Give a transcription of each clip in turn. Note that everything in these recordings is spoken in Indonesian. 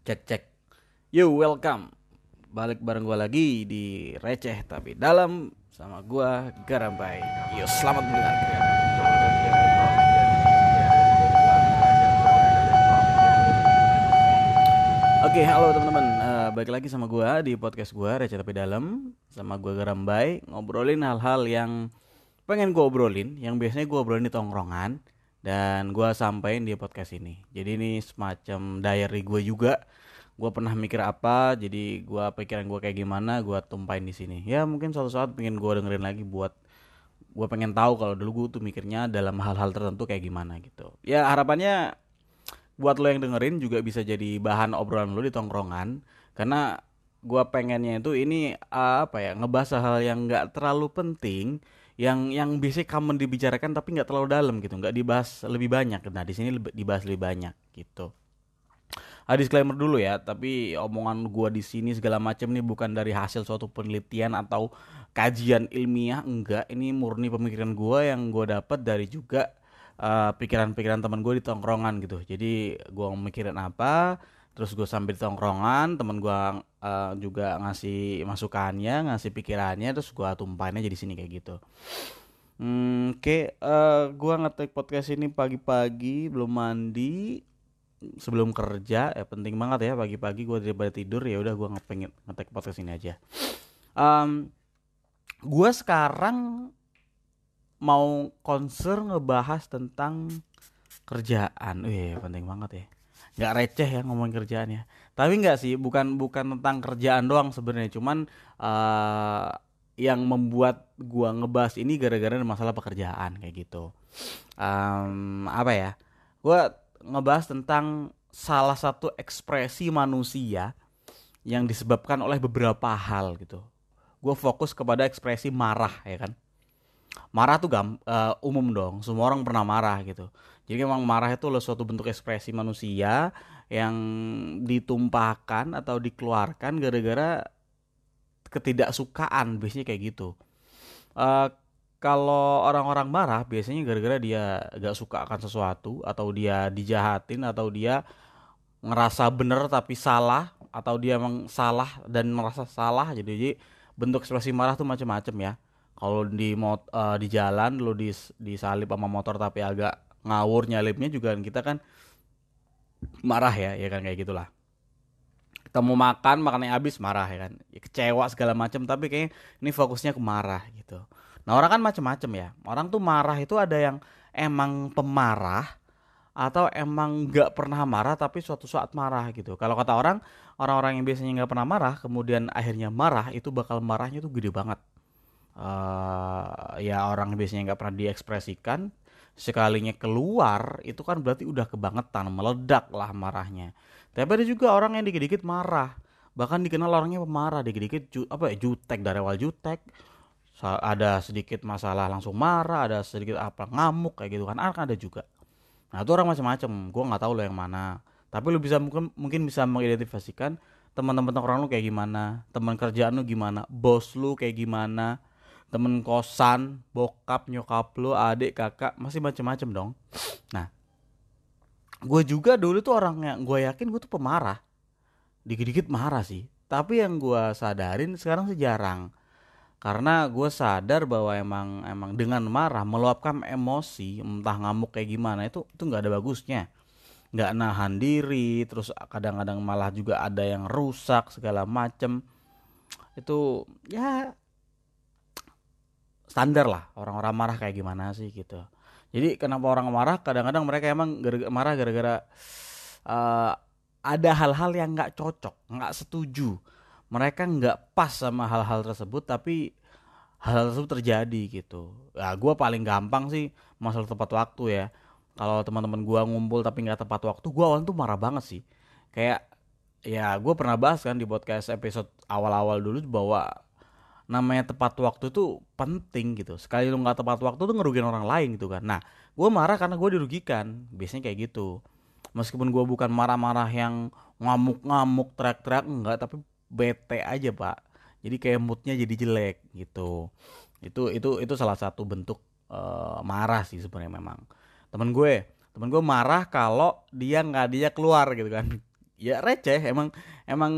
Cek cek. Yo welcome. Balik bareng gua lagi di receh tapi dalam sama gua Garambai. Yo selamat mendengarkan. Oke, halo teman-teman. Eh, balik lagi sama gua di podcast gua receh tapi dalam sama gua Garambai ngobrolin hal-hal yang pengen gua obrolin, yang biasanya gua obrolin di tongkrongan dan gua sampaikan di podcast ini. Jadi ini semacam diary gue juga. Gua pernah mikir apa, jadi gua pikiran gua kayak gimana, gua tumpahin di sini. Ya mungkin suatu saat pengen gua dengerin lagi buat gua pengen tahu kalau dulu gue tuh mikirnya dalam hal-hal tertentu kayak gimana gitu. Ya harapannya buat lo yang dengerin juga bisa jadi bahan obrolan lo di tongkrongan karena gua pengennya itu ini uh, apa ya ngebahas hal yang nggak terlalu penting yang yang biasanya common dibicarakan tapi nggak terlalu dalam gitu nggak dibahas lebih banyak nah di sini dibahas lebih banyak gitu Ah, disclaimer dulu ya, tapi omongan gua di sini segala macam ini bukan dari hasil suatu penelitian atau kajian ilmiah, enggak. Ini murni pemikiran gua yang gua dapat dari juga eh, pikiran-pikiran teman gue di tongkrongan gitu. Jadi gua mikirin apa, terus gue sambil tongkrongan, teman gua eh, juga ngasih masukannya, ngasih pikirannya, terus gua tumpahin aja di sini kayak gitu. Hmm, oke, eh, gua ngetek podcast ini pagi-pagi, belum mandi, sebelum kerja ya penting banget ya pagi-pagi gue daripada tidur ya udah gue ngepengen ngetek podcast ini aja. Um, gue sekarang mau konser ngebahas tentang kerjaan. Wih penting banget ya nggak receh ya ngomongin kerjaan ya tapi nggak sih bukan bukan tentang kerjaan doang sebenarnya cuman eh yang membuat gua ngebahas ini gara-gara masalah pekerjaan kayak gitu Em, apa ya gua ngebahas tentang salah satu ekspresi manusia yang disebabkan oleh beberapa hal gitu. Gue fokus kepada ekspresi marah ya kan. Marah tuh gam, eh, umum dong, semua orang pernah marah gitu. Jadi memang marah itu adalah suatu bentuk ekspresi manusia yang ditumpahkan atau dikeluarkan gara-gara ketidaksukaan, biasanya kayak gitu. Eh, kalau orang-orang marah biasanya gara-gara dia gak suka akan sesuatu atau dia dijahatin atau dia ngerasa bener tapi salah atau dia emang salah dan merasa salah jadi, jadi bentuk ekspresi marah tuh macam-macam ya kalau di mot eh, di jalan lu dis, disalip sama motor tapi agak ngawur nyalipnya juga kita kan marah ya ya kan kayak gitulah. Kita mau makan makannya habis marah ya kan. Ya, kecewa segala macam tapi kayaknya ini fokusnya ke marah gitu. Nah orang kan macam-macam ya. Orang tuh marah itu ada yang emang pemarah atau emang nggak pernah marah tapi suatu saat marah gitu. Kalau kata orang orang-orang yang biasanya nggak pernah marah kemudian akhirnya marah itu bakal marahnya tuh gede banget. Eh ya orang biasanya nggak pernah diekspresikan sekalinya keluar itu kan berarti udah kebangetan meledak lah marahnya. Tapi ada juga orang yang dikit-dikit marah. Bahkan dikenal orangnya pemarah dikit-dikit apa ya jutek dari awal jutek. Ada sedikit masalah langsung marah ada sedikit apa ngamuk kayak gitu kan. Ada juga. Nah itu orang macam-macam. Gua nggak tahu lo yang mana. Tapi lu bisa mungkin mungkin bisa mengidentifikasikan teman-teman orang lu kayak gimana teman kerjaan lu gimana bos lu kayak gimana temen kosan bokap nyokap lu adik kakak masih macam-macam dong. Nah gue juga dulu tuh orang yang gue yakin gue tuh pemarah. Dikit-dikit marah sih. Tapi yang gue sadarin sekarang sih jarang. Karena gue sadar bahwa emang emang dengan marah meluapkan emosi entah ngamuk kayak gimana itu itu nggak ada bagusnya. Nggak nahan diri terus kadang-kadang malah juga ada yang rusak segala macem. Itu ya standar lah orang-orang marah kayak gimana sih gitu. Jadi kenapa orang marah? Kadang-kadang mereka emang gara- marah gara-gara eh, ada hal-hal yang nggak cocok nggak setuju. Mereka nggak pas sama hal-hal tersebut tapi hal tersebut terjadi gitu. Ya gue paling gampang sih masalah tepat waktu ya. Kalau teman-teman gua ngumpul tapi nggak tepat waktu gua awalnya tuh marah banget sih. Kayak ya gue pernah bahas kan di podcast episode awal-awal dulu bahwa namanya tepat waktu itu penting gitu. Sekali lu nggak tepat waktu tuh ngerugiin orang lain gitu kan. Nah gue marah karena gue dirugikan. Biasanya kayak gitu. Meskipun gue bukan marah-marah yang ngamuk-ngamuk teriak-teriak enggak tapi bete aja pak. Jadi kayak moodnya jadi jelek gitu. Itu itu itu salah satu bentuk eh, marah sih sebenarnya memang. Temen gue temen gue marah kalau dia nggak dia keluar gitu kan ya receh. Emang emang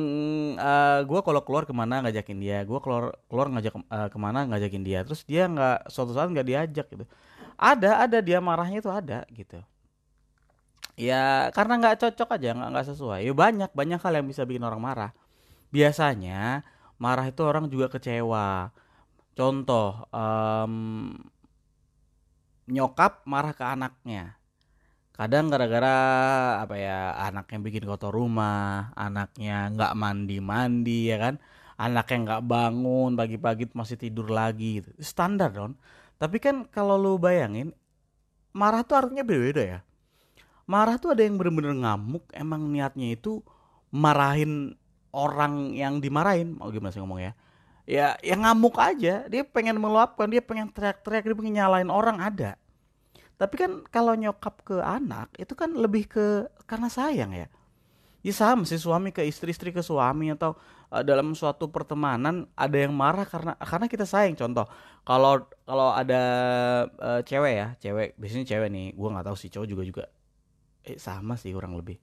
uh, gue kalau keluar ke mana ngajakin dia. Gue keluar keluar ngajak uh, ke mana ngajakin dia. Terus dia nggak suatu saat nggak diajak gitu. Ada ada. Dia marahnya itu ada gitu. Ya karena nggak cocok aja. Nggak nggak sesuai. Ya banyak banyak hal yang bisa bikin orang marah. Biasanya marah itu orang juga kecewa. Contoh um, nyokap marah ke anaknya kadang gara-gara apa ya anaknya bikin kotor rumah anaknya nggak mandi mandi ya kan? Anaknya nggak bangun pagi-pagi masih tidur lagi gitu. Standar dong tapi kan kalau lu bayangin marah tuh artinya beda-beda ya. Marah tuh ada yang bener-bener ngamuk emang niatnya itu marahin orang yang dimarahin. Mau gimana sih ngomong ya? Ya yang ngamuk aja. Dia pengen meluapkan dia pengen teriak-teriak dia pengen nyalain orang ada tapi kan kalau nyokap ke anak itu kan lebih ke karena sayang ya. Ya sama sih suami ke istri, istri ke suami atau uh, dalam suatu pertemanan ada yang marah karena karena kita sayang. Contoh, kalau kalau ada uh, cewek ya, cewek biasanya cewek nih, gua nggak tahu si cowok juga juga eh sama sih kurang lebih.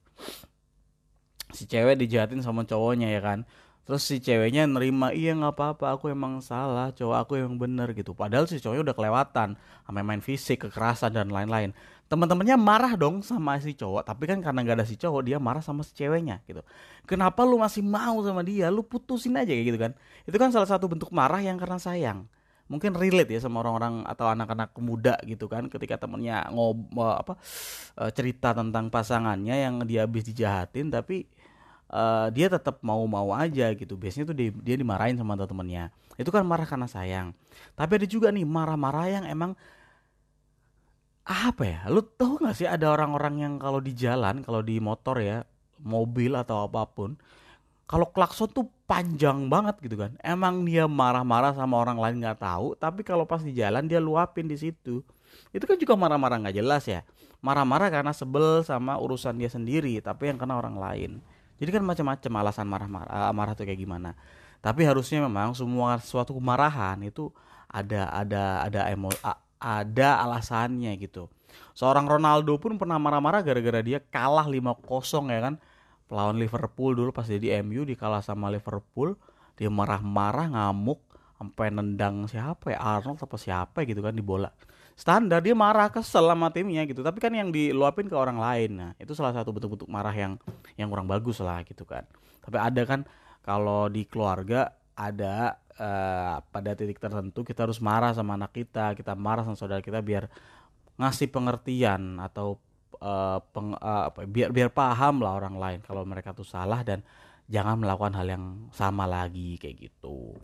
Si cewek dijahatin sama cowoknya ya kan terus si ceweknya nerima iya nggak apa-apa aku emang salah cowok aku yang bener gitu. Padahal si cowoknya udah kelewatan sampai main fisik kekerasan dan lain-lain. Teman-temannya marah dong sama si cowok tapi kan karena nggak ada si cowok dia marah sama si ceweknya gitu. Kenapa lu masih mau sama dia? Lu putusin aja kayak gitu kan. Itu kan salah satu bentuk marah yang karena sayang. Mungkin relate ya sama orang-orang atau anak-anak muda gitu kan ketika temennya ngob apa eh, cerita tentang pasangannya yang dia habis dijahatin tapi uh, dia tetap mau-mau aja gitu. Biasanya tuh dia, dia dimarahin sama temennya. Itu kan marah karena sayang. Tapi ada juga nih marah-marah yang emang apa ya? Lu tahu gak sih ada orang-orang yang kalau di jalan, kalau di motor ya, mobil atau apa pun, kalau klakson tuh panjang banget gitu kan. Emang dia marah-marah sama orang lain nggak tahu, tapi kalau pas di jalan dia luapin di situ. Itu kan juga marah-marah nggak jelas ya. Marah-marah karena sebel sama urusan dia sendiri, tapi yang kena orang lain. Jadi kan macam-macam alasan marah-marah uh, marah tuh kayak gimana. Tapi harusnya memang semua suatu kemarahan itu ada ada ada emo ada alasannya gitu. Seorang Ronaldo pun pernah marah-marah gara-gara dia kalah 5-0 ya kan. Lawan Liverpool dulu pas dia di MU dikalah sama Liverpool, dia marah-marah ngamuk sampai nendang siapa ya Arnold atau siapa gitu kan di bola standar dia marah kesel sama timnya gitu. Tapi kan yang diluapin ke orang lain. Nah itu salah satu bentuk-bentuk marah yang yang kurang bagus lah gitu kan. Tapi ada kan kalau di keluarga ada uh, pada titik tertentu kita harus marah sama anak kita kita marah sama saudara kita biar ngasih pengertian atau uh, peng, uh, apa, biar biar paham lah orang lain kalau mereka tuh salah dan jangan melakukan hal yang sama lagi kayak gitu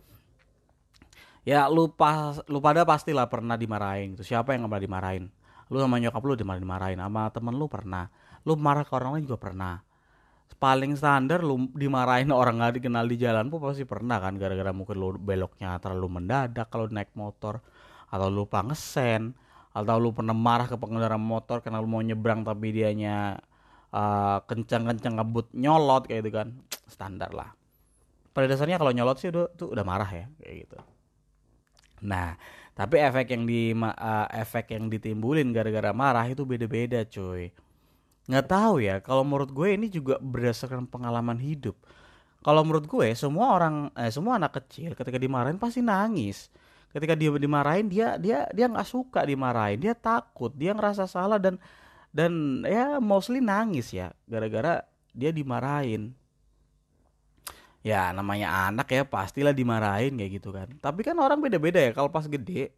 ya lu pas lu pada pastilah pernah dimarahin itu siapa yang pernah dimarahin? Lu sama nyokap lu dimarahin dimarahin. Sama temen lu pernah. Lu marah ke orang lain juga pernah. Paling standar lu dimarahin orang nggak dikenal di jalan pun pasti pernah kan gara-gara mungkin lu beloknya terlalu mendadak kalau naik motor atau lu ngesen atau lu pernah marah ke pengendara motor karena lu mau nyebrang tapi dianya uh, kencang-kencang ngebut nyolot kayak gitu kan. Standar lah. Pada dasarnya kalau nyolot sih udah tuh udah marah ya kayak gitu Nah, tapi efek yang di uh, efek yang ditimbulin gara-gara marah itu beda-beda, cuy. Nggak tahu ya, kalau menurut gue ini juga berdasarkan pengalaman hidup. Kalau menurut gue semua orang eh, semua anak kecil ketika dimarahin pasti nangis. Ketika dia dimarahin dia dia dia nggak suka dimarahin, dia takut, dia ngerasa salah dan dan ya mostly nangis ya gara-gara dia dimarahin ya namanya anak ya pastilah dimarahin kayak gitu kan. Tapi kan orang beda-beda ya kalau pas gede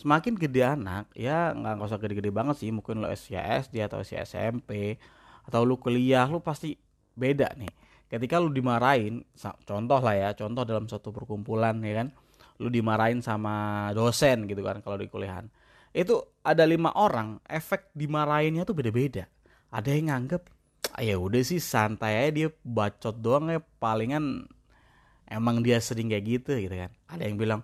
semakin gede anak ya nggak usah gede-gede banget sih mungkin lo SCSD atau usia SMP atau lu kuliah lu pasti beda nih. Ketika lu dimarahin contoh lah ya contoh dalam suatu perkumpulan ya kan lu dimarahin sama dosen gitu kan kalau di kuliahan. Itu ada lima orang efek dimarahinnya tuh beda-beda. Ada yang nganggep ya udah sih santai aja dia bacot doang ya. Palingan emang dia sering kayak gitu gitu kan. Ada yang bilang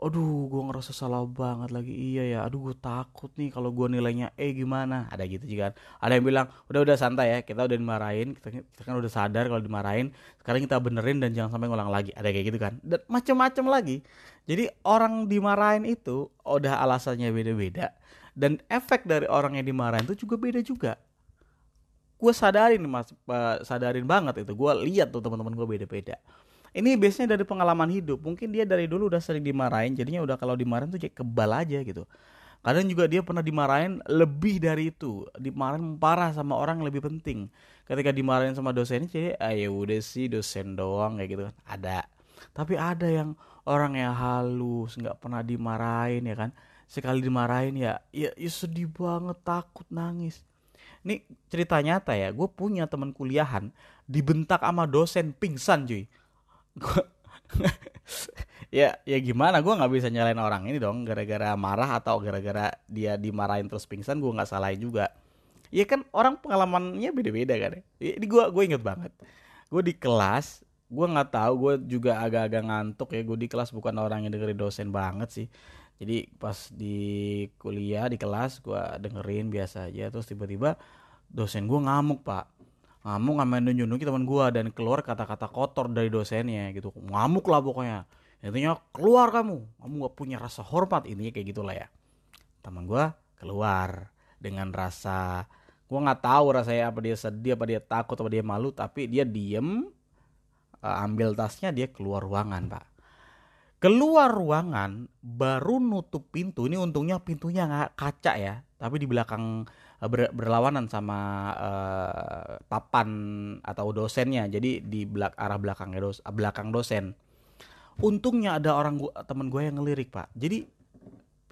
aduh gue ngerasa salah banget lagi. Iya ya aduh gue takut nih kalau gue nilainya E gimana. Ada gitu juga kan. Ada yang bilang udah udah santai ya kita udah dimarahin kita, kita kan udah sadar kalau dimarahin sekarang kita benerin dan jangan sampai ngulang lagi. Ada kayak gitu kan. Dan macem-macem lagi. Jadi orang dimarahin itu udah alasannya beda-beda dan efek dari orang yang dimarahin itu juga beda juga gue sadarin mas. Sadarin banget itu. Gue lihat tuh teman-teman gue beda-beda. Ini biasanya dari pengalaman hidup. Mungkin dia dari dulu udah sering dimarahin. Jadinya udah kalau dimarahin tuh kayak kebal aja gitu. Kadang juga dia pernah dimarahin lebih dari itu. Dimarahin parah sama orang yang lebih penting. Ketika dimarahin sama dosennya jadi ayo ah, ya udah sih dosen doang kayak gitu kan. Ada. Tapi ada yang orang yang halus nggak pernah dimarahin ya kan. Sekali dimarahin ya ya, ya sedih banget takut nangis ini cerita nyata ya gue punya teman kuliahan dibentak sama dosen pingsan cuy. Gua ya ya gimana gue nggak bisa nyalain orang ini dong gara-gara marah atau gara-gara dia dimarahin terus pingsan gue nggak salahin juga. Ya kan orang pengalamannya beda-beda kan ya, ini gue gue inget banget. Gue di kelas gue nggak tahu gue juga agak-agak ngantuk ya. Gue di kelas bukan orang yang dengerin dosen banget sih jadi pas di kuliah di kelas gue dengerin biasa aja. Terus tiba-tiba dosen gue ngamuk pak. Ngamuk ngamen nunjuk teman gue dan keluar kata-kata kotor dari dosennya gitu. Ngamuk lah pokoknya. Intinya keluar kamu. Kamu gak punya rasa hormat. Ini kayak gitulah ya. Teman gue keluar dengan rasa gue nggak tahu rasanya apa dia sedih apa dia takut apa dia malu tapi dia diem uh, ambil tasnya dia keluar ruangan pak keluar ruangan baru nutup pintu. Ini untungnya pintunya nggak kaca ya tapi di belakang Eh, ber, berlawanan sama uh, papan atau dosennya. Jadi di belak arah belakangnya dos belakang dosen. Untungnya ada orang gua temen gue yang ngelirik pak. Jadi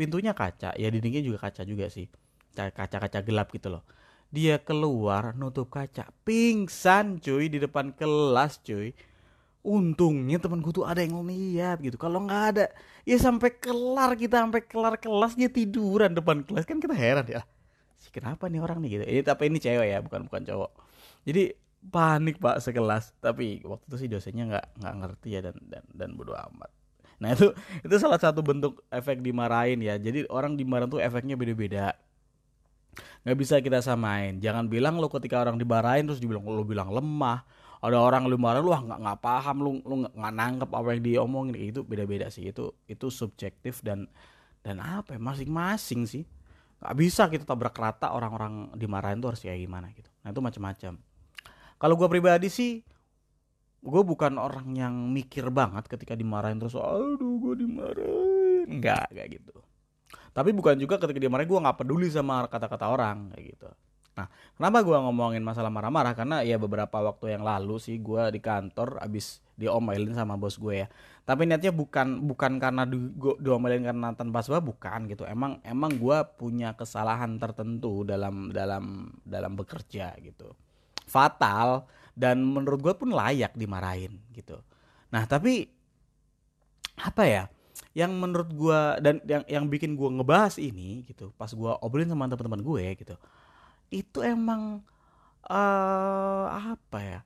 pintunya kaca. Ya dindingnya juga kaca juga sih. Kaca-kaca gelap gitu loh. Dia keluar nutup kaca. Pingsan cuy di depan kelas cuy untungnya temen gue tuh ada yang ngeliat gitu. Kalau nggak ada ya sampai kelar kita sampai kelar kelas dia tiduran depan kelas. Kan kita heran ya kenapa nih orang nih? gitu. Ini tapi ini cewek ya bukan bukan cowok. Jadi panik pak sekelas. Tapi waktu itu sih dosennya nggak nggak ngerti ya dan dan dan bodo amat. Nah itu itu salah satu bentuk efek dimarahin ya. Jadi orang dimarahin tuh efeknya beda-beda. Nggak bisa kita samain. Jangan bilang lo ketika orang dimarahin terus dibilang lo bilang lemah ada orang lu marah lu nggak nggak paham lu lu nggak nangkep apa yang diomongin. Itu beda-beda sih. Itu itu subjektif dan dan apa ya masing-masing sih. Nggak bisa kita tabrak rata orang-orang dimarahin tuh harus kayak gimana gitu. Nah itu macam-macam. Kalau gue pribadi sih gue bukan orang yang mikir banget ketika dimarahin terus aduh gue dimarahin. Nggak kayak gitu. Tapi bukan juga ketika dimarahin gue nggak peduli sama kata-kata orang kayak gitu Nah, kenapa gue ngomongin masalah marah-marah? Karena ya beberapa waktu yang lalu sih gue di kantor abis diomelin sama bos gue ya. Tapi niatnya bukan bukan karena di, diomelin karena tanpa sebab bukan gitu. Emang emang gue punya kesalahan tertentu dalam dalam dalam bekerja gitu. Fatal dan menurut gue pun layak dimarahin gitu. Nah tapi apa ya? Yang menurut gue dan yang yang bikin gue ngebahas ini gitu. Pas gue obrolin sama teman-teman gue gitu itu emang uh, apa ya?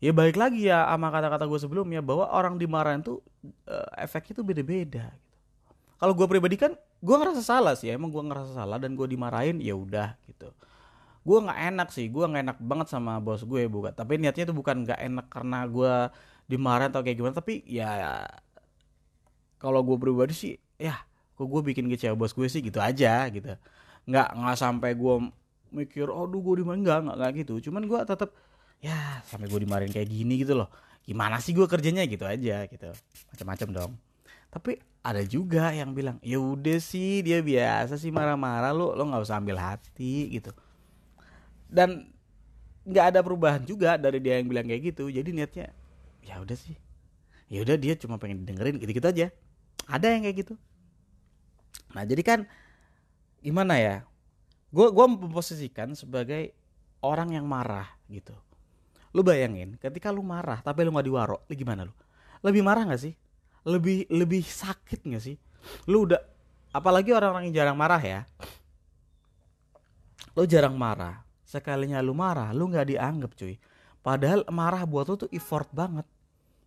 Ya balik lagi ya sama kata-kata gue sebelumnya bahwa orang dimarahin tuh uh, efeknya tuh beda-beda gitu. kalau gue pribadi kan gue ngerasa salah sih emang gue ngerasa salah dan gue dimarahin ya udah gitu. Gue nggak enak sih gue nggak enak banget sama bos gue bukan tapi niatnya tuh bukan nggak enak karena gue dimarahin atau kayak gimana tapi ya kalau gue pribadi sih ya kok gue bikin kecewa bos gue sih gitu aja gitu. Nggak nggak sampai gue mikir aduh gue dimarahin enggak enggak, enggak gitu. Cuman gue tetap ya sampai gue dimarahin kayak gini gitu loh. Gimana sih gue kerjanya? Gitu aja gitu. Macam-macam dong. Tapi ada juga yang bilang ya udah sih dia biasa sih marah-marah lo lo nggak usah ambil hati gitu. Dan nggak ada perubahan juga dari dia yang bilang kayak gitu. Jadi niatnya ya udah sih. Ya udah dia cuma pengen dengerin gitu gitu aja. Ada yang kayak gitu. Nah jadi kan gimana ya gue gue memposisikan sebagai orang yang marah gitu. Lu bayangin ketika lu marah tapi lu nggak diwaro lu gimana lu? Lebih marah nggak sih? Lebih lebih sakit nggak sih? Lu udah apalagi orang-orang yang jarang marah ya. Lu jarang marah sekalinya lu marah lu nggak dianggap cuy. Padahal marah buat lu tuh effort banget.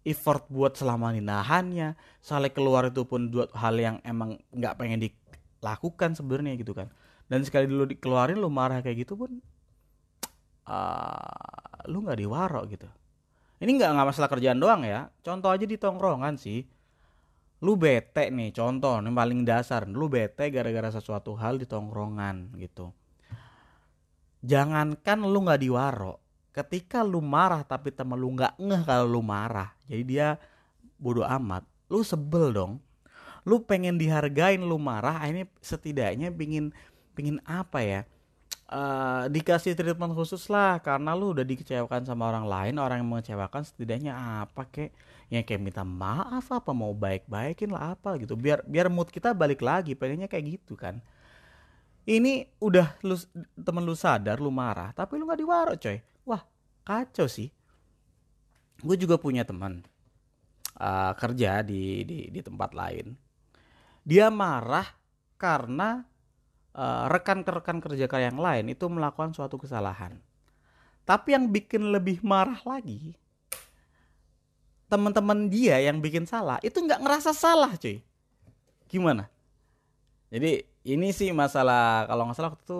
Effort buat selama nahannya saling keluar itu pun buat hal yang emang nggak pengen dilakukan sebenarnya gitu kan dan sekali dulu dikeluarin lu marah kayak gitu pun uh, lu nggak diwaro gitu. Ini nggak nggak masalah kerjaan doang ya. Contoh aja di tongkrongan sih. Lu bete nih contoh nih paling dasar. Lu bete gara-gara sesuatu hal di tongkrongan gitu. Jangankan lu nggak diwaro ketika lu marah tapi temen lu nggak ngeh kalau lu marah jadi dia bodoh amat lu sebel dong. Lu pengen dihargain lu marah ini setidaknya pingin pingin apa ya uh, dikasih treatment khusus lah karena lu udah dikecewakan sama orang lain orang yang mengecewakan setidaknya apa kek? Ya kayak minta maaf apa mau baik-baikin lah apa gitu biar biar mood kita balik lagi pengennya kayak gitu kan. Ini udah lu temen lu sadar lu marah tapi lu nggak diwaro coy. Wah kacau sih. Gue juga punya teman uh, kerja di, di di tempat lain. Dia marah karena rekan-rekan kerja yang lain itu melakukan suatu kesalahan tapi yang bikin lebih marah lagi teman-teman dia yang bikin salah itu nggak ngerasa salah cuy gimana jadi ini sih masalah kalau nggak salah waktu itu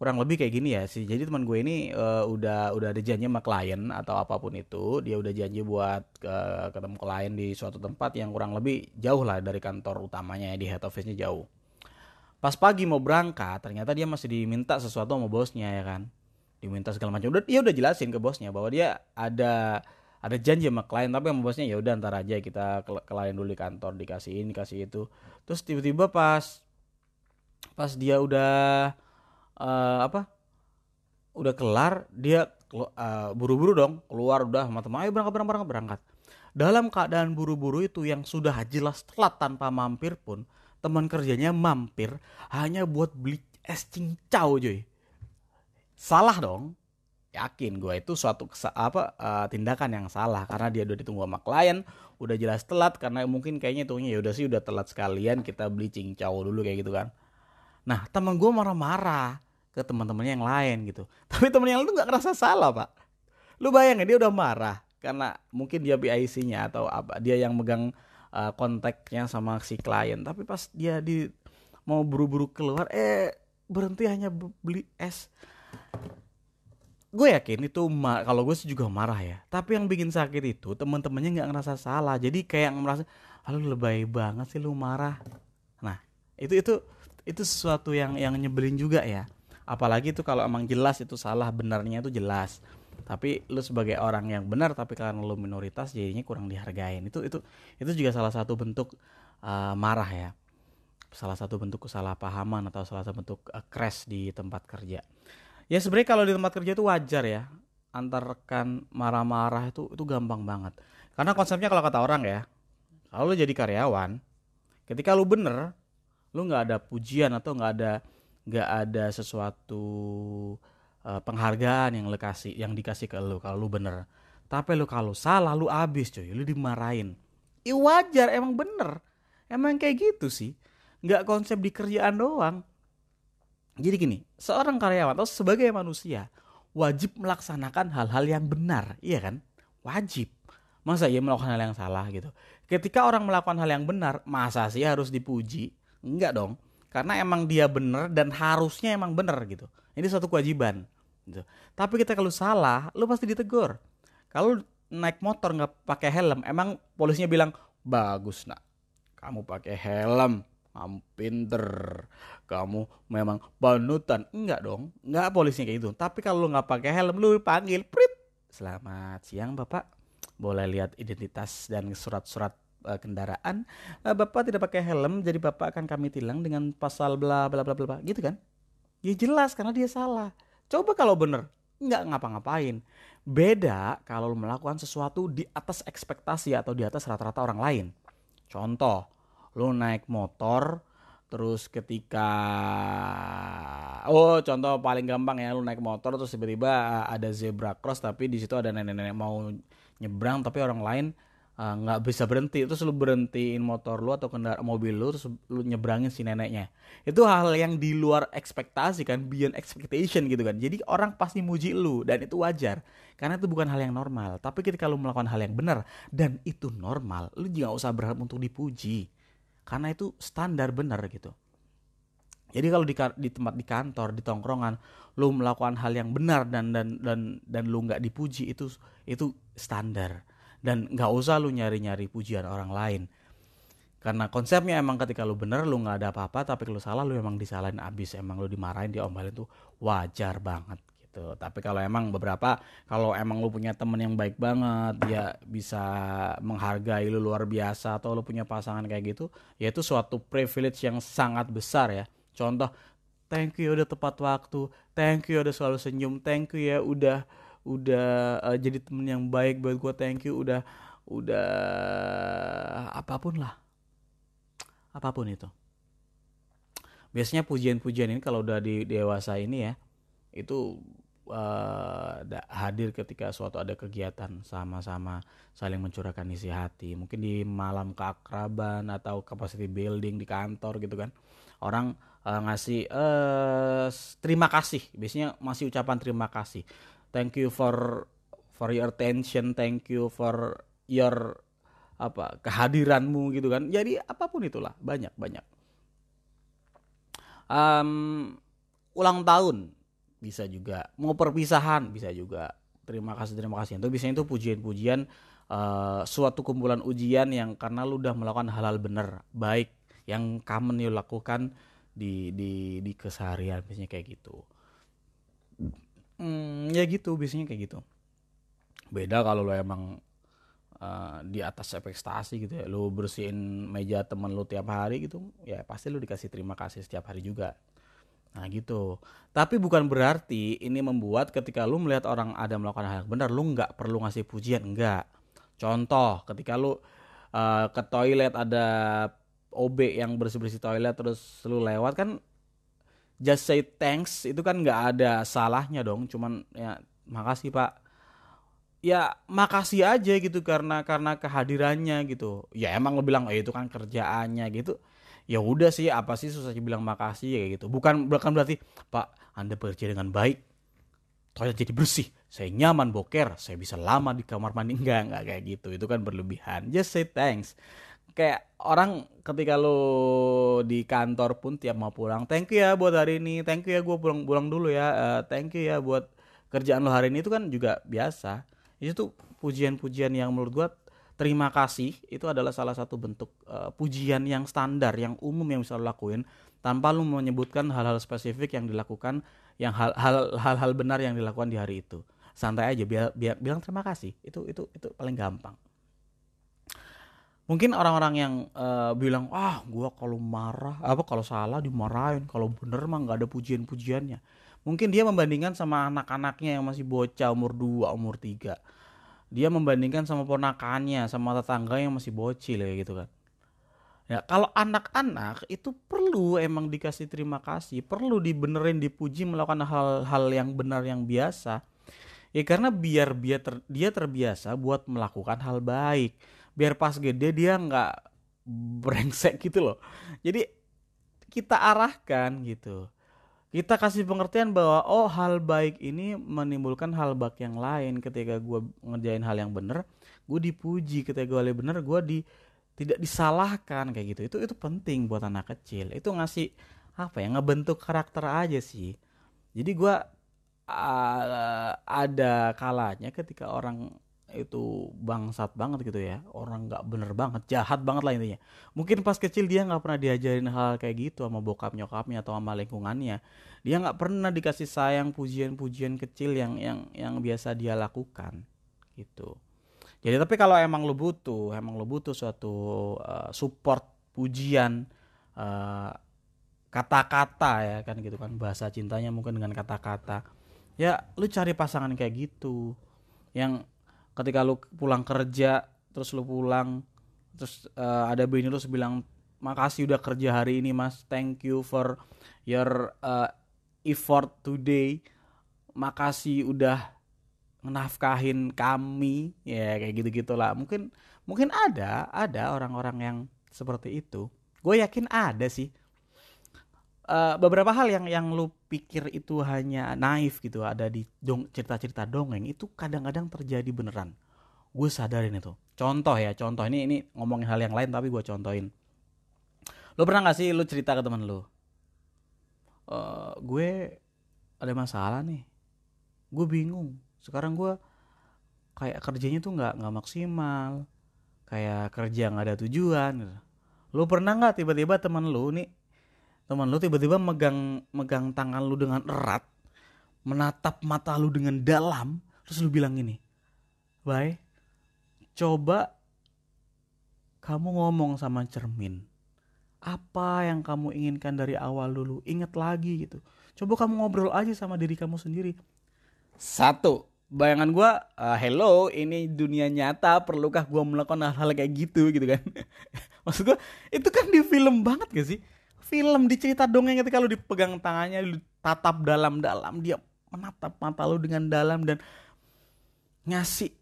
kurang lebih kayak gini ya sih. Jadi teman gue ini uh, udah udah ada janji sama klien atau apa pun itu, dia udah janji buat ke, ketemu klien di suatu tempat yang kurang lebih jauh lah dari kantor utamanya di head office-nya jauh. Pas pagi mau berangkat, ternyata dia masih diminta sesuatu sama bosnya ya kan. Diminta segala macam. Udah dia udah jelasin ke bosnya bahwa dia ada ada janji sama klien tapi sama bosnya ya udah ntar aja kita ke klien dulu di kantor dikasih ini kasih itu. Terus tiba-tiba pas pas dia udah uh, apa udah kelar dia uh, buru-buru dong keluar udah sama teman ayo berangkat berangkat berangkat dalam keadaan buru-buru itu yang sudah jelas telat tanpa mampir pun teman kerjanya mampir hanya buat beli es cincau cuy salah dong yakin gue itu suatu kesa apa uh, tindakan yang salah karena dia udah ditunggu sama klien udah jelas telat karena mungkin kayaknya tuhnya ya udah sih udah telat sekalian kita beli cincau dulu kayak gitu kan nah teman gue marah-marah ke teman-temannya yang lain gitu. Tapi teman yang lain tuh nggak ngerasa salah pak. Lu bayangin dia udah marah karena mungkin dia BIC-nya atau apa dia yang megang uh, kontaknya sama si klien. Tapi pas dia di mau buru-buru keluar, eh berhenti hanya beli es. Gue yakin itu kalau gue sih juga marah ya. Tapi yang bikin sakit itu teman-temannya nggak ngerasa salah. Jadi kayak merasa, lu lebay banget sih lu marah. Nah itu itu itu sesuatu yang yang nyebelin juga ya apalagi itu kalau emang jelas itu salah benarnya itu jelas tapi lu sebagai orang yang benar tapi karena lu minoritas jadinya kurang dihargain. Itu itu itu juga salah satu bentuk uh, marah ya. Salah satu bentuk kesalahpahaman atau salah satu bentuk uh, crash di tempat kerja. Ya sebenarnya kalau di tempat kerja itu wajar ya. Antar rekan marah-marah itu itu gampang banget. Karena konsepnya kalau kata orang ya kalau lu jadi karyawan ketika lu bener lu nggak ada pujian atau nggak ada nggak ada sesuatu uh, penghargaan yang lu kasih yang dikasih ke lu kalau lu bener. Tapi lu kalau salah lu abis cuy. Lu dimarahin. I wajar emang bener. Emang kayak gitu sih. Nggak konsep di kerjaan doang. Jadi gini seorang karyawan atau sebagai manusia wajib melaksanakan hal-hal yang benar iya kan? Wajib. Masa ia melakukan hal yang salah gitu? Ketika orang melakukan hal yang benar masa sih harus dipuji? Enggak dong. Karena emang dia bener dan harusnya emang bener gitu ini suatu kewajiban gitu. tapi kita kalau salah lu pasti ditegur. Kalau naik motor nggak pakai helm emang polisinya bilang bagus nak. Kamu pakai helm. Kamu pinter. Kamu memang banutan enggak dong. Enggak polisinya kayak gitu. Tapi kalau lu nggak pakai helm lu panggil prit. Selamat siang bapak. Boleh lihat identitas dan surat-surat uh, kendaraan? Uh, bapak tidak pakai helm jadi bapak akan kami tilang dengan pasal bla bla bla bla gitu kan ya jelas karena dia salah. Coba kalau bener nggak ngapa-ngapain. Beda kalau melakukan sesuatu di atas ekspektasi atau di atas rata-rata orang lain. Contoh lu naik motor terus ketika oh contoh paling gampang ya lu naik motor terus tiba-tiba ada zebra cross tapi di situ ada nenek-nenek mau nyebrang tapi orang lain nggak uh, bisa berhenti. Terus lu berhentiin motor lu atau kendaraan mobil lu terus lu nyebrangin si neneknya. Itu hal yang di luar ekspektasi kan beyond expectation gitu kan. Jadi orang pasti muji lu dan itu wajar. Karena itu bukan hal yang normal. Tapi ketika lu melakukan hal yang benar dan itu normal lu juga usah berharap untuk dipuji. Karena itu standar benar gitu. Jadi kalau di, di tempat di kantor di tongkrongan lu melakukan hal yang benar dan dan dan dan lu nggak dipuji itu itu standar dan nggak usah lu nyari-nyari pujian orang lain. Karena konsepnya emang ketika lu bener lu nggak ada apa-apa tapi kalau salah lu emang disalahin. Abis emang lu dimarahin diomelin tuh wajar banget gitu. Tapi kalau emang beberapa kalau emang lu punya temen yang baik banget dia bisa menghargai lu luar biasa atau lu punya pasangan kayak gitu ya itu suatu privilege yang sangat besar ya. Contoh thank you udah tepat waktu. Thank you udah selalu senyum. Thank you ya udah udah uh, jadi temen yang baik buat gue thank you. Udah udah apa pun lah. Apa pun itu. Biasanya pujian-pujian ini kalau udah di dewasa ini ya itu uh, hadir ketika suatu ada kegiatan sama-sama saling mencurahkan isi hati. Mungkin di malam keakraban atau capacity building di kantor gitu kan. Orang uh, ngasih uh, terima kasih. Biasanya masih ucapan terima kasih thank you for for your attention thank you for your apa kehadiranmu gitu kan. Jadi apa pun itulah banyak banyak. Um, ulang tahun bisa juga. Mau perpisahan bisa juga. Terima kasih terima kasih. Itu biasanya itu pujian-pujian uh, suatu kumpulan ujian yang karena lu udah melakukan hal-hal benar baik yang common you lakukan di di di keseharian biasanya kayak gitu hmm, ya gitu biasanya kayak gitu. Beda kalau lo emang uh, di atas ekspektasi gitu ya lu bersihin meja temen lu tiap hari gitu ya pasti lu dikasih terima kasih setiap hari juga. Nah gitu. Tapi bukan berarti ini membuat ketika lu melihat orang ada melakukan hal yang benar lu nggak perlu ngasih pujian enggak contoh ketika lu uh, ke toilet ada OB yang bersih-bersih toilet terus lu lewat kan just say thanks itu kan nggak ada salahnya dong cuman ya makasih pak. Ya makasih aja gitu karena karena kehadirannya gitu. Ya emang lo bilang oh, itu kan kerjaannya gitu. Ya udah sih apa sih susah bilang makasih ya gitu. Bukan bukan berarti pak anda bekerja dengan baik toilet jadi bersih saya nyaman boker saya bisa lama di kamar mandi. Enggak enggak kayak gitu. Itu kan berlebihan. Just say thanks kayak orang ketika lo di kantor pun tiap mau pulang thank you ya buat hari ini thank you ya gue pulang pulang dulu ya uh, thank you ya buat kerjaan lo hari ini itu kan juga biasa. Itu pujian-pujian yang menurut gua terima kasih itu adalah salah satu bentuk uh, pujian yang standar yang umum yang bisa lo lakuin tanpa lu menyebutkan hal-hal spesifik yang dilakukan yang hal-hal hal benar yang dilakukan di hari itu. Santai aja biar, biar bilang terima kasih. Itu itu itu paling gampang mungkin orang-orang yang uh, bilang ah gua kalau marah apa kalau salah dimarahin kalau bener mah nggak ada pujian-pujiannya. Mungkin dia membandingkan sama anak-anaknya yang masih bocah umur 2 umur 3 dia membandingkan sama ponakannya sama tetangga yang masih bocil ya gitu kan. Ya kalau anak-anak itu perlu emang dikasih terima kasih perlu dibenerin dipuji melakukan hal-hal yang benar yang biasa. Ya karena biar dia ter, dia terbiasa buat melakukan hal baik biar pas gede dia nggak brengsek gitu loh. Jadi kita arahkan gitu. Kita kasih pengertian bahwa oh hal baik ini menimbulkan hal baik yang lain. Ketika gue ngerjain hal yang bener gue dipuji. Ketika gue hal bener gue di tidak disalahkan kayak gitu. Itu itu penting buat anak kecil. Itu ngasih apa ya ngebentuk karakter aja sih. Jadi gue uh, ada kalanya ketika orang itu bangsat banget gitu ya. Orang nggak bener banget jahat banget lah intinya. Mungkin pas kecil dia nggak pernah diajarin hal kayak gitu sama bokap nyokapnya atau sama lingkungannya. Dia nggak pernah dikasih sayang pujian-pujian kecil yang yang yang biasa dia lakukan gitu. Jadi tapi kalau emang lo butuh emang lo butuh suatu uh, support pujian eh, kata-kata ya kan gitu kan bahasa cintanya mungkin dengan kata-kata. Ya lu cari pasangan kayak gitu. Yang ketika lu pulang kerja terus lu pulang terus uh, ada bini lu bilang makasih udah kerja hari ini mas. Thank you for your uh, effort today. Makasih udah menafkahin kami. Ya kayak gitu gitulah mungkin mungkin ada ada orang-orang yang seperti itu. Gue yakin ada sih. Uh, beberapa hal yang yang lu pikir itu hanya naif gitu ada di dong cerita-cerita dongeng itu kadang-kadang terjadi beneran. Gue sadarin itu. Contoh ya contoh. Ini ini ngomongin hal yang lain tapi gue contohin. Lo pernah gak sih lo cerita ke teman lo uh, gue ada masalah nih. Gue bingung. Sekarang gue kayak kerjanya tuh nggak nggak maksimal. Kayak kerja nggak ada tujuan. Gitu. lu pernah nggak tiba-tiba teman lu nih teman lu tiba-tiba megang megang tangan lu dengan erat menatap mata lu dengan dalam terus lu bilang gini bye coba kamu ngomong sama cermin. Apa yang kamu inginkan dari awal dulu? Ingat lagi gitu. Coba kamu ngobrol aja sama diri kamu sendiri. Satu bayangan gue uh, hello ini dunia nyata perlukah gue melakukan hal-hal kayak gitu? Gitu kan. Maksud gue itu kan di film banget gak sih film dicerita dongeng ketika lu dipegang tangannya lu tatap dalam-dalam dia menatap mata lu dengan dalam dan ngasih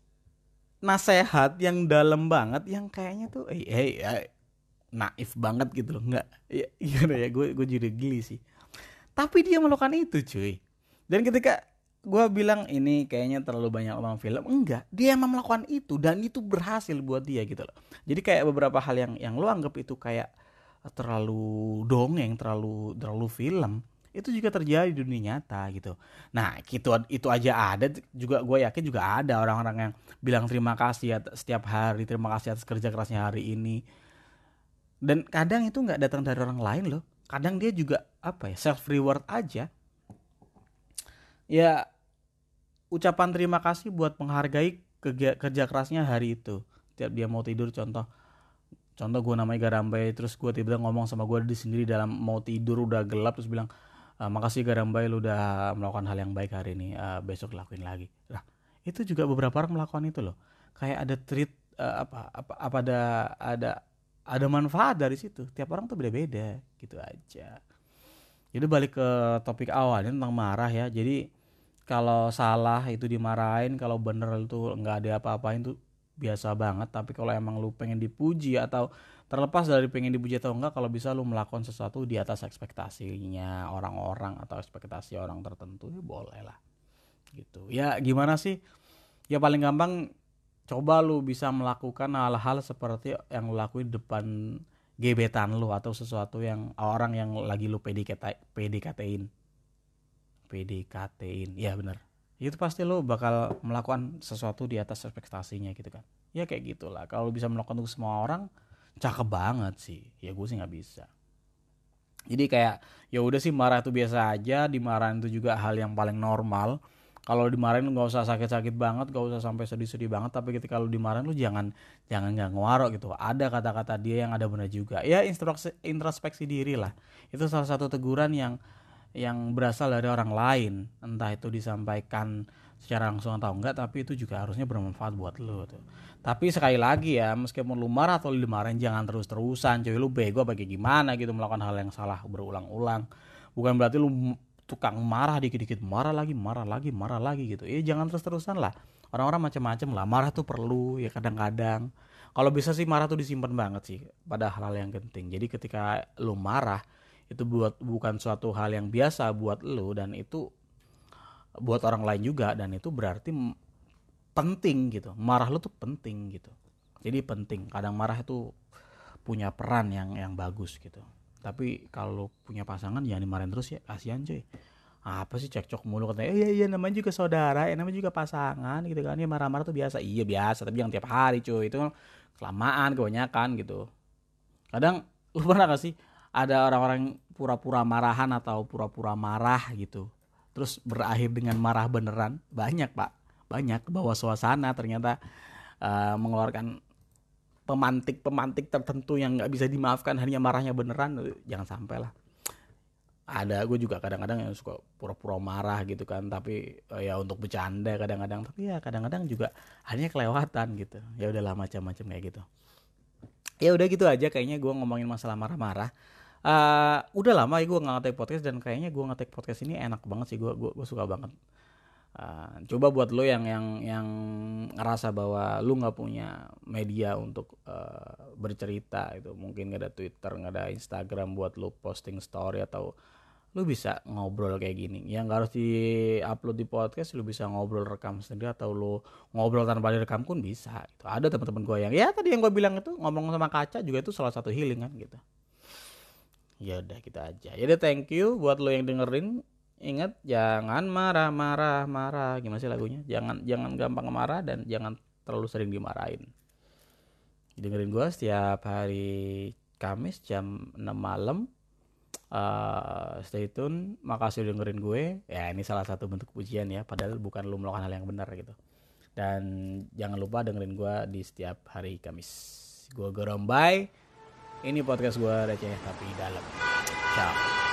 nasehat yang dalam banget yang kayaknya tuh eh hey, hey, naif banget gitu loh. Nggak ya gimana ya gue gue jadi geli sih. Tapi dia melakukan itu cuy. Dan ketika gue bilang ini kayaknya terlalu banyak orang film enggak dia emang melakukan itu dan itu berhasil buat dia gitu loh. Jadi kayak beberapa hal yang yang lo anggap itu kayak terlalu dongeng terlalu terlalu film itu juga terjadi di dunia nyata gitu. Nah, gitu itu aja ada juga gue yakin juga ada orang-orang yang bilang terima kasih setiap hari, terima kasih atas kerja kerasnya hari ini. Dan kadang itu nggak datang dari orang lain loh. Kadang dia juga apa ya self reward aja. Ya ucapan terima kasih buat menghargai kerja, kerasnya hari itu. Tiap dia mau tidur contoh contoh gue namanya Garambai terus gue tiba-tiba ngomong sama gue di sendiri dalam mau tidur udah gelap terus bilang uh, makasih Garambai lu udah melakukan hal yang baik hari ini uh, besok lakuin lagi. Lah itu juga beberapa orang melakukan itu loh. Kayak ada treat uh, apa apa apa ada ada ada manfaat dari situ. Tiap orang tuh beda-beda gitu aja. Jadi balik ke topik awalnya tentang marah ya. Jadi kalau salah itu dimarahin kalau bener itu nggak ada apa-apain tuh biasa banget tapi kalau emang lu pengen dipuji atau terlepas dari pengen dipuji atau enggak kalau bisa lu melakukan sesuatu di atas ekspektasinya orang-orang atau ekspektasi orang tertentu ya boleh lah. Gitu. Ya gimana sih? Ya paling gampang coba lu bisa melakukan hal-hal seperti yang lu lakuin depan gebetan lu atau sesuatu yang orang yang lagi lu PDKT PDKT-in PDKT-in ya bener itu pasti lu bakal melakukan sesuatu di atas ekspektasinya gitu kan. Ya kayak gitulah. Kalau bisa melakukan untuk semua orang cakep banget sih. Ya gue sih nggak bisa. Jadi kayak ya udah sih marah itu biasa aja. Dimarahin itu juga hal yang paling normal. Kalau dimarahin nggak usah sakit-sakit banget gak usah sampai sedih-sedih banget. Tapi ketika lu dimarahin lu jangan jangan nggak ngewaro gitu. Ada kata-kata dia yang ada benar juga. Ya introspeksi diri lah. Itu salah satu teguran yang yang berasal dari orang lain. Entah itu disampaikan secara langsung atau enggak tapi itu juga harusnya bermanfaat buat lo tuh. Tapi sekali lagi ya meskipun lu marah atau lu dimarahin jangan terus-terusan cuy lu bego kayak gimana? gitu melakukan hal yang salah berulang-ulang. Bukan berarti lu tukang marah dikit-dikit marah lagi marah lagi marah lagi gitu. Ya jangan terus-terusan lah. Orang-orang macam-macam lah marah tuh perlu ya kadang-kadang. Kalau bisa sih marah tuh disimpan banget sih pada hal-hal yang penting jadi ketika lu marah itu buat bukan suatu hal yang biasa buat lu dan itu buat orang lain juga dan itu berarti penting gitu. Marah lu tuh penting gitu. Jadi penting. Kadang marah itu punya peran yang yang bagus gitu. Tapi kalau punya pasangan jangan dimarahin terus ya. Kasihan cuy. Apa sih cekcok mulu katanya. Iya iya namanya juga saudara ya namanya juga pasangan gitu kan. Ya marah-marah tuh biasa. Iya biasa tapi yang tiap hari cuy. Itu kelamaan kebanyakan gitu. Kadang lu pernah gak sih ada orang-orang pura-pura marahan atau pura-pura marah gitu. Terus berakhir dengan marah beneran. Banyak pak. Banyak. Bawa suasana ternyata uh, mengeluarkan pemantik-pemantik tertentu yang nggak bisa dimaafkan hanya marahnya beneran. Jangan sampai lah. Ada gue juga kadang-kadang yang suka pura-pura marah gitu kan. Tapi uh, ya untuk bercanda kadang-kadang. Tapi ya kadang-kadang juga hanya kelewatan gitu. Ya udahlah macam-macam kayak gitu. Ya udah gitu aja kayaknya gue ngomongin masalah marah-marah uh, udah lama ya gue nggak podcast dan kayaknya gue ngetek podcast ini enak banget sih gue gue suka banget. Uh, coba buat lo yang yang yang ngerasa bahwa lo nggak punya media untuk uh, bercerita itu mungkin nggak ada Twitter nggak ada Instagram buat lo posting story atau lu bisa ngobrol kayak gini. Yang gak harus di upload di podcast lu bisa ngobrol rekam sendiri atau lu ngobrol tanpa direkam pun bisa itu ada teman-teman gue yang ya tadi yang gue bilang itu ngomong sama kaca juga itu salah satu healing kan gitu ya udah kita aja ya udah thank you buat lo yang dengerin ingat jangan marah marah marah gimana sih lagunya jangan jangan gampang marah dan jangan terlalu sering dimarahin dengerin gue setiap hari Kamis jam 6 malam. Uh, stay tune, makasih udah dengerin gue. Ya ini salah satu bentuk pujian ya, padahal bukan lu melakukan hal yang benar gitu. Dan jangan lupa dengerin gue di setiap hari Kamis. Gue Gorombay. Ini podcast gue receh tapi dalam. Ciao.